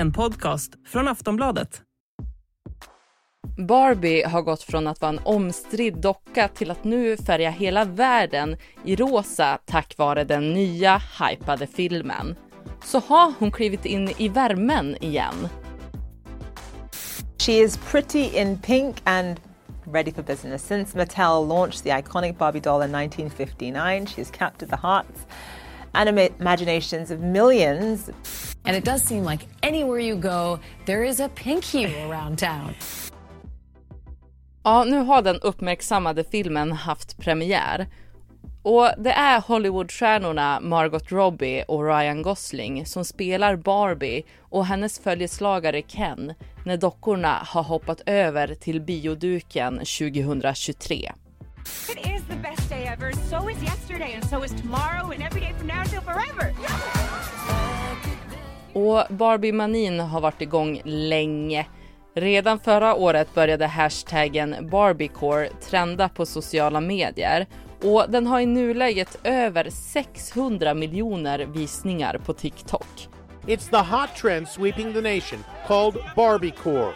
En podcast från Aftonbladet. Barbie har gått från att vara en omstridd docka till att nu färga hela världen i rosa tack vare den nya hypade filmen. Så har hon klivit in i värmen igen. She is pretty in pink and ready for business. Since Mattel launched the iconic Barbie doll in 1959, she has captured the hearts and imaginations of millions. And it does seem like anywhere you go, there is a pink hero around town. Ja, nu har den uppmärksammade filmen haft premiär. Och det är Hollywoodstjärnorna Margot Robbie och Ryan Gosling som spelar Barbie och hennes följeslagare Ken när dockorna har hoppat över till bioduken 2023. It is the best day ever. So is yesterday and so is tomorrow and every day from now till forever. Och Barbie-manin har varit igång länge. Redan förra året började hashtaggen Barbiecore trenda på sociala medier och den har i nuläget över 600 miljoner visningar på TikTok. It's the hot trend sweeping the nation called Barbiecore.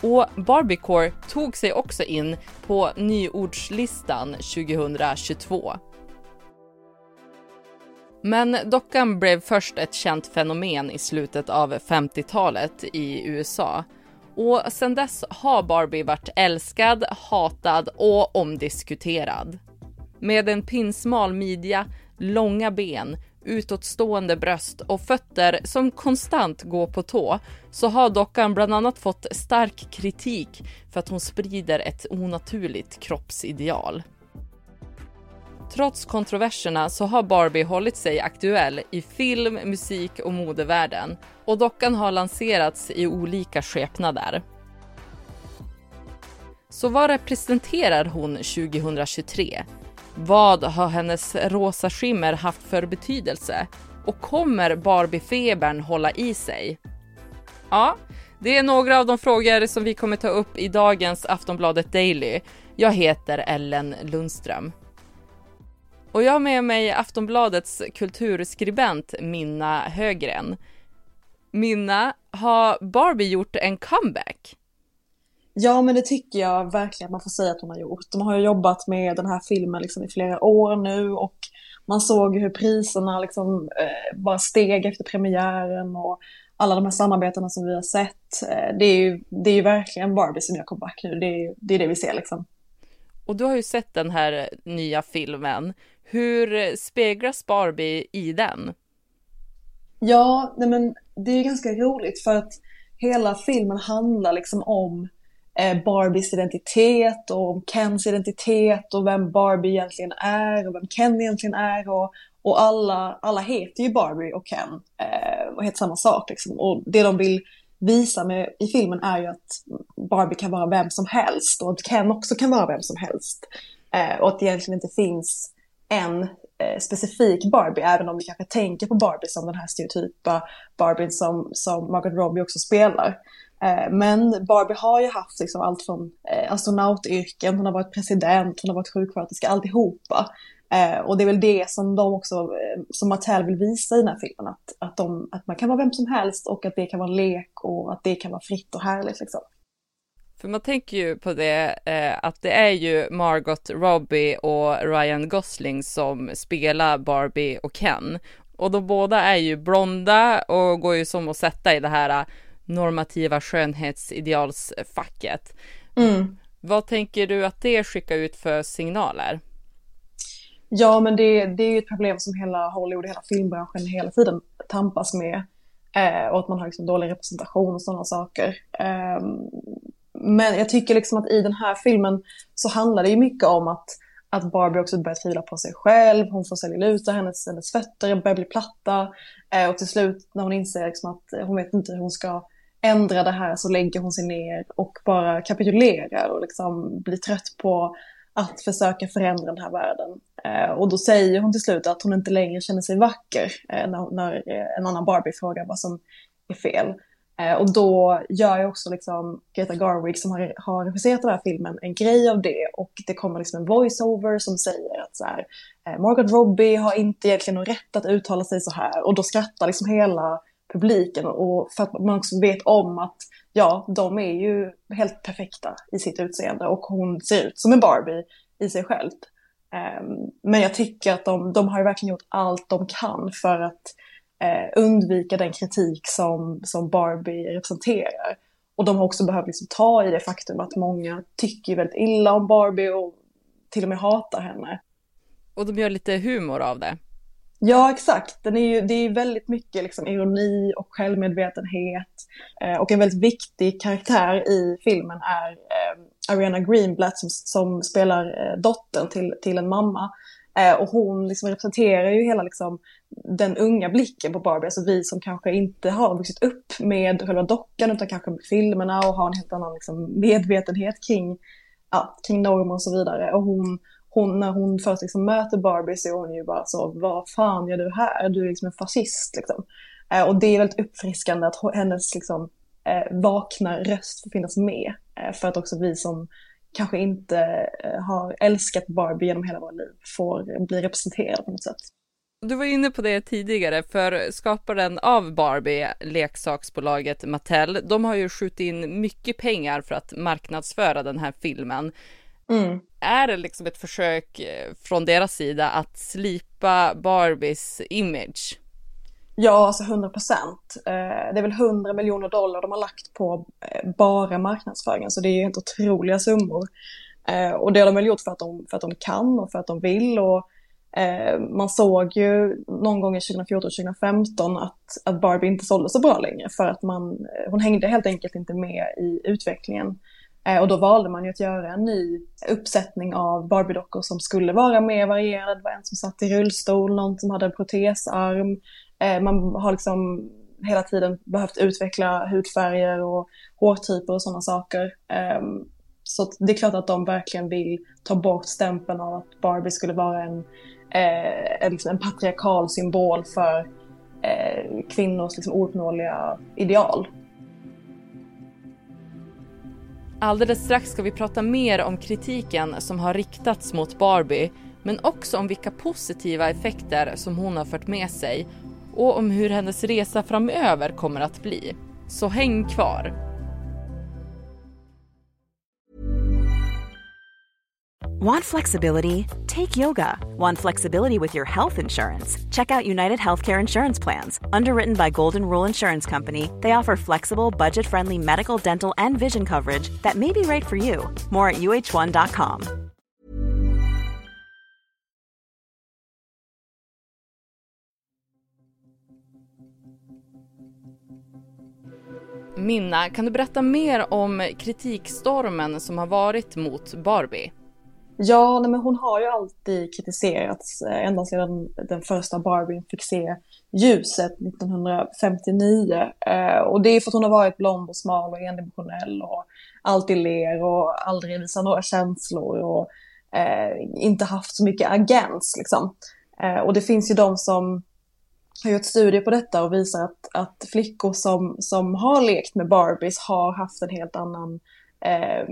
Och Barbiecore tog sig också in på nyordslistan 2022. Men dockan blev först ett känt fenomen i slutet av 50-talet i USA. Och sedan dess har Barbie varit älskad, hatad och omdiskuterad. Med en pinsmal midja, långa ben, utåtstående bröst och fötter som konstant går på tå så har dockan bland annat fått stark kritik för att hon sprider ett onaturligt kroppsideal. Trots kontroverserna så har Barbie hållit sig aktuell i film, musik och modevärlden och dockan har lanserats i olika skepnader. Så vad representerar hon 2023? Vad har hennes rosa skimmer haft för betydelse? Och kommer Barbie-febern hålla i sig? Ja, det är några av de frågor som vi kommer ta upp i dagens Aftonbladet Daily. Jag heter Ellen Lundström. Och jag har med mig Aftonbladets kulturskribent Minna Högren. Minna, har Barbie gjort en comeback? Ja, men det tycker jag verkligen man får säga att hon har gjort. De har ju jobbat med den här filmen liksom i flera år nu och man såg hur priserna liksom eh, bara steg efter premiären och alla de här samarbetena som vi har sett. Eh, det, är ju, det är ju verkligen Barbie som gör comeback nu. Det är, det är det vi ser liksom. Och du har ju sett den här nya filmen. Hur speglas Barbie i den? Ja, nej men det är ganska roligt för att hela filmen handlar liksom om Eh, Barbies identitet och om Kens identitet och vem Barbie egentligen är och vem Ken egentligen är och, och alla, alla heter ju Barbie och Ken eh, och heter samma sak liksom. Och det de vill visa med, i filmen är ju att Barbie kan vara vem som helst och att Ken också kan vara vem som helst. Eh, och att det egentligen inte finns en eh, specifik Barbie, även om vi kanske tänker på Barbie som den här stereotypa Barbie som, som Margot Robbie också spelar. Eh, men Barbie har ju haft liksom allt från eh, astronautyrken, hon har varit president, hon har varit sjuksköterska, alltihopa. Eh, och det är väl det som de också, som Mattel vill visa i den här filmen, att, att, de, att man kan vara vem som helst och att det kan vara lek och att det kan vara fritt och härligt liksom. För man tänker ju på det att det är ju Margot Robbie och Ryan Gosling som spelar Barbie och Ken. Och de båda är ju blonda och går ju som att sätta i det här normativa skönhetsidealsfacket. Mm. Vad tänker du att det skickar ut för signaler? Ja, men det, det är ju ett problem som hela Hollywood, hela filmbranschen hela tiden tampas med. Eh, och att man har liksom dålig representation och sådana saker. Eh, men jag tycker liksom att i den här filmen så handlar det ju mycket om att, att Barbie också börjar tvivla på sig själv, hon får cellulosa, hennes, hennes fötter börjar bli platta. Eh, och till slut när hon inser liksom att hon vet inte hur hon ska ändra det här så lägger hon sig ner och bara kapitulerar och liksom blir trött på att försöka förändra den här världen. Eh, och då säger hon till slut att hon inte längre känner sig vacker eh, när, när eh, en annan Barbie frågar vad som är fel. Eh, och då gör ju också liksom Greta Garwig som har, har regisserat den här filmen en grej av det och det kommer liksom en voiceover som säger att så här, eh, Margot Robbie har inte egentligen någon rätt att uttala sig så här och då skrattar liksom hela publiken och för att man också vet om att ja, de är ju helt perfekta i sitt utseende och hon ser ut som en Barbie i sig själv. Ehm, men jag tycker att de, de har verkligen gjort allt de kan för att eh, undvika den kritik som, som Barbie representerar. Och de har också behövt liksom ta i det faktum att många tycker väldigt illa om Barbie och till och med hatar henne. Och de gör lite humor av det. Ja, exakt. Den är ju, det är väldigt mycket liksom ironi och självmedvetenhet. Eh, och en väldigt viktig karaktär i filmen är eh, Ariana Greenblatt som, som spelar eh, dottern till, till en mamma. Eh, och hon liksom representerar ju hela liksom, den unga blicken på Barbie, alltså vi som kanske inte har vuxit upp med själva dockan utan kanske med filmerna och har en helt annan liksom, medvetenhet kring, ja, kring normer och så vidare. Och hon, hon, när hon först liksom möter Barbie så är hon ju bara så, vad fan gör du här? Du är liksom en fascist liksom. Eh, och det är väldigt uppfriskande att hennes liksom, eh, vakna röst får finnas med. Eh, för att också vi som kanske inte eh, har älskat Barbie genom hela våra liv får bli representerade på något sätt. Du var inne på det tidigare, för skaparen av Barbie, leksaksbolaget Mattel, de har ju skjutit in mycket pengar för att marknadsföra den här filmen. Mm. Är det liksom ett försök eh, från deras sida att slipa Barbies image? Ja, alltså 100 procent. Eh, det är väl 100 miljoner dollar de har lagt på eh, bara marknadsföringen, så det är ju helt otroliga summor. Och det har de väl gjort för att de, för att de kan och för att de vill. Och man såg ju någon gång i 2014-2015 att, att Barbie inte sålde så bra längre för att man, hon hängde helt enkelt inte med i utvecklingen. Eh, och då valde man ju att göra en ny uppsättning av Barbie-dockor som skulle vara mer varierad. Det var en som satt i rullstol, någon som hade en protesarm. Eh, man har liksom hela tiden behövt utveckla hudfärger och hårtyper och sådana saker. Ehm, så det är klart att de verkligen vill ta bort stämpeln av att Barbie skulle vara en, eh, en patriarkal symbol för kvinnors liksom ouppnåeliga ideal. Alldeles strax ska vi prata mer om kritiken som har riktats mot Barbie, men också om vilka positiva effekter som hon har fört med sig och om hur hennes resa framöver kommer att bli. Så häng kvar! Want flexibility? Take yoga. Want flexibility with your health insurance? Check out United Healthcare Insurance Plans. Underwritten by Golden Rule Insurance Company, they offer flexible, budget friendly medical, dental, and vision coverage that may be right for you. More at uh1.com. Minna, kan du berätta mer om kritikstormen som har varit mot Barbie? Ja, nej, men hon har ju alltid kritiserats eh, ända sedan den första Barbien fick se ljuset 1959. Eh, och det är för att hon har varit blond och smal och endimensionell och alltid ler och aldrig visar några känslor och eh, inte haft så mycket agens liksom. Eh, och det finns ju de som har gjort studier på detta och visar att, att flickor som, som har lekt med Barbies har haft en helt annan eh,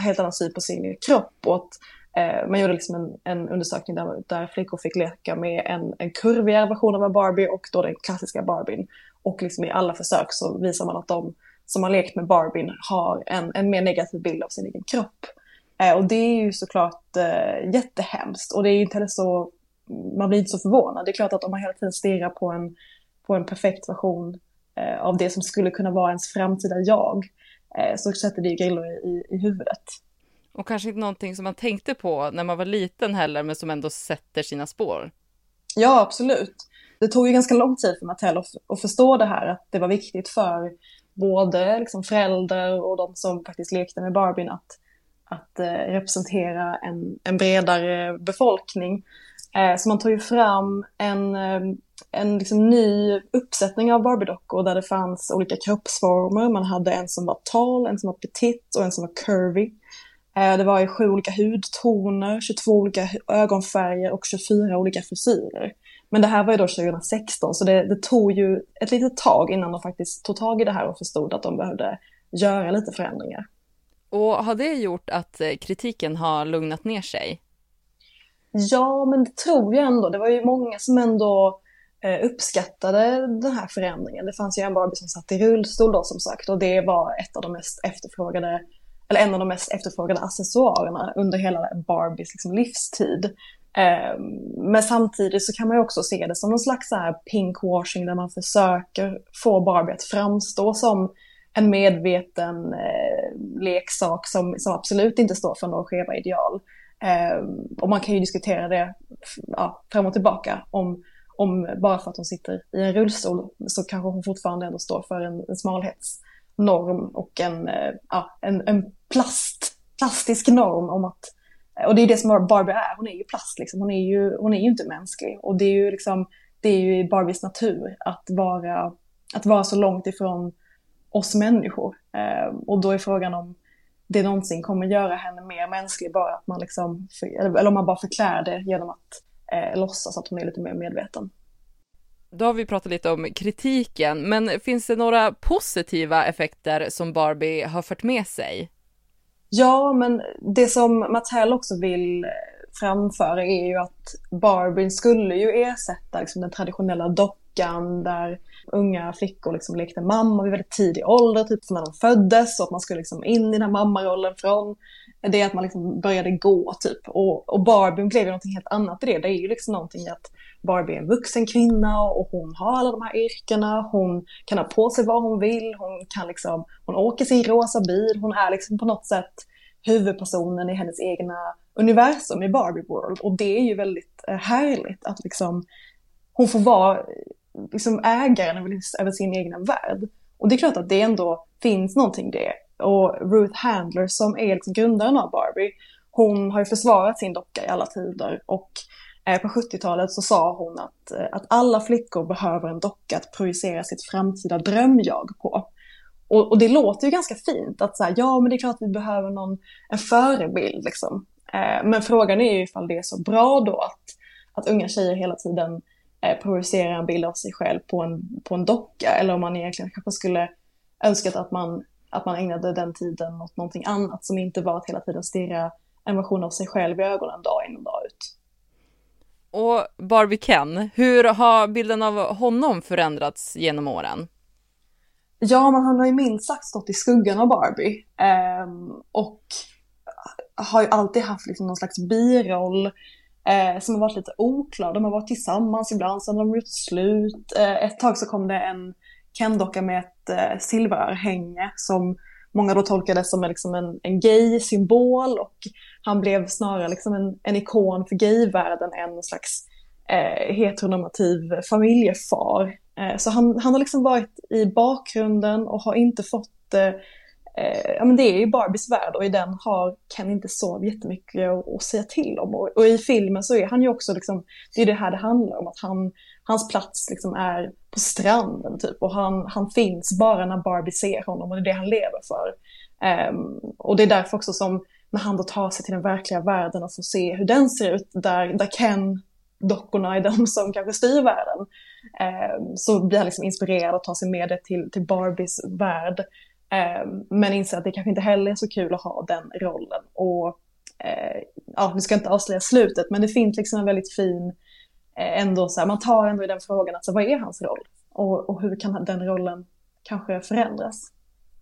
helt annan syn på sin kropp. Och att, eh, man gjorde liksom en, en undersökning där, där, flickor fick leka med en, en kurvigare version av en Barbie och då den klassiska Barbien. Och liksom i alla försök så visar man att de som har lekt med Barbien har en, en mer negativ bild av sin egen kropp. Eh, och det är ju såklart eh, jättehemskt och det är inte heller så, man blir inte så förvånad. Det är klart att om man hela tiden stirrar på en, på en perfekt version eh, av det som skulle kunna vara ens framtida jag så sätter det ju grillor i, i huvudet. Och kanske inte någonting som man tänkte på när man var liten heller, men som ändå sätter sina spår. Ja, absolut. Det tog ju ganska lång tid för Mattel att, att förstå det här, att det var viktigt för både liksom föräldrar och de som faktiskt lekte med Barbien att, att eh, representera en, en bredare befolkning. Eh, så man tog ju fram en, eh, en liksom ny uppsättning av Barbie-dockor där det fanns olika kroppsformer. Man hade en som var tal, en som var petit och en som var curvy. Eh, det var i sju olika hudtoner, 22 olika ögonfärger och 24 olika frisyrer. Men det här var ju då 2016 så det, det tog ju ett litet tag innan de faktiskt tog tag i det här och förstod att de behövde göra lite förändringar. Och har det gjort att eh, kritiken har lugnat ner sig? Ja, men det tror jag ändå. Det var ju många som ändå eh, uppskattade den här förändringen. Det fanns ju en Barbie som satt i rullstol då som sagt och det var ett av de mest efterfrågade, eller en av de mest efterfrågade accessoarerna under hela Barbies liksom, livstid. Ehm, men samtidigt så kan man ju också se det som någon slags så här pinkwashing där man försöker få Barbie att framstå som en medveten eh, leksak som, som absolut inte står för några skeva ideal. Eh, och man kan ju diskutera det ja, fram och tillbaka om, om bara för att hon sitter i en rullstol så kanske hon fortfarande ändå står för en, en smalhetsnorm och en, eh, ja, en, en plast, plastisk norm om att och det är det som Barbie är, hon är ju plast liksom. Hon är ju, hon är ju inte mänsklig. Och det är ju liksom, det är ju i Barbies natur att vara, att vara så långt ifrån oss människor. Eh, och då är frågan om det någonsin kommer göra henne mer mänsklig, bara att man liksom, eller om man bara förklär det genom att eh, låtsas att hon är lite mer medveten. Då har vi pratat lite om kritiken, men finns det några positiva effekter som Barbie har fört med sig? Ja, men det som Mattel också vill framföra är ju att Barbie skulle ju ersätta liksom, den traditionella dockan där unga flickor liksom lekte mamma vid väldigt tidig ålder, typ som när de föddes, och att man skulle liksom in i den här mammarollen från det att man liksom började gå typ. Och, och Barbie blev ju någonting helt annat i det. Det är ju liksom någonting att Barbie är en vuxen kvinna och hon har alla de här yrkena, hon kan ha på sig vad hon vill, hon kan liksom, hon åker sin rosa bil, hon är liksom på något sätt huvudpersonen i hennes egna universum i Barbie World. Och det är ju väldigt eh, härligt att liksom hon får vara liksom ägaren över sin egna värld. Och det är klart att det ändå finns någonting det. Och Ruth Handler som är liksom grundaren av Barbie, hon har ju försvarat sin docka i alla tider och eh, på 70-talet så sa hon att, eh, att alla flickor behöver en docka att projicera sitt framtida drömjag på. Och, och det låter ju ganska fint att säga, ja men det är klart att vi behöver någon, en förebild liksom. Eh, men frågan är ju ifall det är så bra då att, att unga tjejer hela tiden eh, projicerar en bild av sig själv på en, på en docka eller om man egentligen kanske skulle önskat att man, att man ägnade den tiden åt någonting annat som inte var att hela tiden stirra en version av sig själv i ögonen dag in och dag ut. Och Barbie Ken, hur har bilden av honom förändrats genom åren? Ja, men han har ju minst sagt stått i skuggan av Barbie. Eh, och har ju alltid haft liksom någon slags biroll eh, som har varit lite oklar. De har varit tillsammans ibland, sen har de gjort slut. Eh, ett tag så kom det en Ken-docka med ett eh, silverörhänge som många då tolkade som liksom en, en gay-symbol och han blev snarare liksom en, en ikon för gayvärlden än en slags eh, heteronormativ familjefar. Eh, så han, han har liksom varit i bakgrunden och har inte fått eh, eh, ja men det är ju Barbies värld och i den har Ken inte så jättemycket att, att säga till om. Och, och, i filmen så är han ju också liksom, det är det här det handlar om, att han, hans plats liksom är på stranden typ och han, han finns bara när Barbie ser honom och det är det han lever för. Um, och det är därför också som när han då tar sig till den verkliga världen och får se hur den ser ut, där, där Ken dockorna är de som kanske styr världen. Eh, så blir han liksom inspirerad att ta sig med det till, till Barbies värld. Eh, men inser att det kanske inte heller är så kul att ha den rollen. Och eh, ja, vi ska inte avslöja slutet, men det finns liksom en väldigt fin, eh, ändå så här, man tar ändå i den frågan, alltså vad är hans roll? Och, och hur kan den rollen kanske förändras?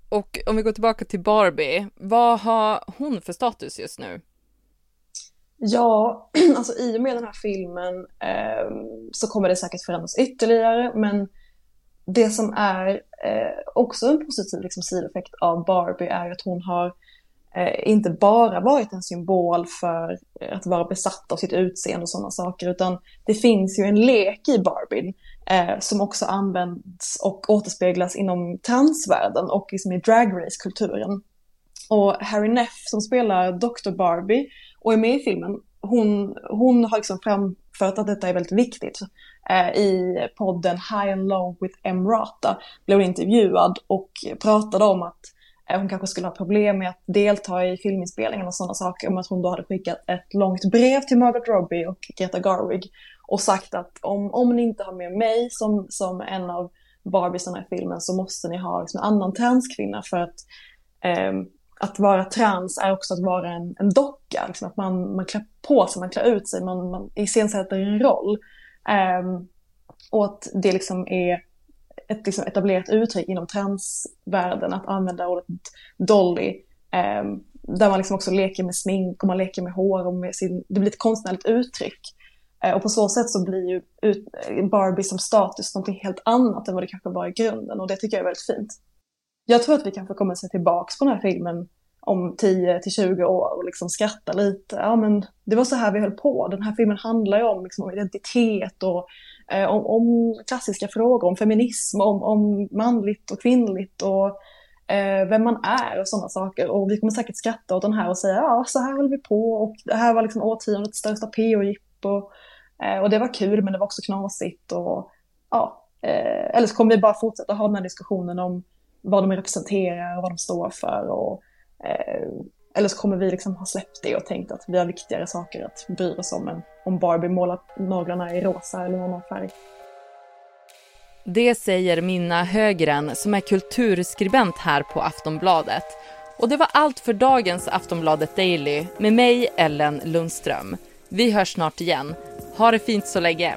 Och om vi går tillbaka till Barbie, vad har hon för status just nu? Ja, alltså i och med den här filmen eh, så kommer det säkert förändras ytterligare, men det som är eh, också en positiv liksom, sidoeffekt av Barbie är att hon har eh, inte bara varit en symbol för eh, att vara besatt av sitt utseende och sådana saker, utan det finns ju en lek i Barbie eh, som också används och återspeglas inom transvärlden och liksom i dragrace-kulturen. Och Harry Neff som spelar Dr. Barbie och är med i filmen, hon, hon har liksom framfört att detta är väldigt viktigt. Eh, I podden High and Low with Emrata blev intervjuad och pratade om att eh, hon kanske skulle ha problem med att delta i filminspelningen och sådana saker. Om att hon då hade skickat ett långt brev till Margot Robbie och Greta Garwig och sagt att om, om ni inte har med mig som, som en av barbiesarna i filmen så måste ni ha liksom en annan transkvinna för att eh, att vara trans är också att vara en, en docka, liksom att man, man klär på sig, man klär ut sig, man, man iscensätter en roll. Um, och att det liksom är ett liksom etablerat uttryck inom transvärlden att använda ordet dolly. Eh, där man liksom också leker med smink och man leker med hår och med sin, det blir ett konstnärligt uttryck. Eh, och på så sätt så blir ju ut, eh, Barbie som status någonting helt annat än vad det kanske var i grunden och det tycker jag är väldigt fint. Jag tror att vi kanske kommer att se tillbaks på den här filmen om 10 till 20 år och liksom skratta lite. Ja men det var så här vi höll på. Den här filmen handlar ju om, liksom, om identitet och eh, om, om, klassiska frågor, om feminism, om, om manligt och kvinnligt och eh, vem man är och sådana saker. Och vi kommer säkert skratta åt den här och säga ja så här höll vi på och det här var liksom årtiondets största PO-jippo. Eh, och det var kul men det var också knasigt och ja. Eh, eller så kommer vi bara fortsätta ha den här diskussionen om vad de representerar och vad de står för. Och, Eh, eller så kommer vi liksom ha släppt det och tänkt att vi har viktigare saker att bry oss om än om Barbie målar naglarna i rosa eller någon annan färg. Det säger Minna Högren som är kulturskribent här på Aftonbladet. Och det var allt för dagens Aftonbladet Daily med mig, Ellen Lundström. Vi hörs snart igen. Ha det fint så länge.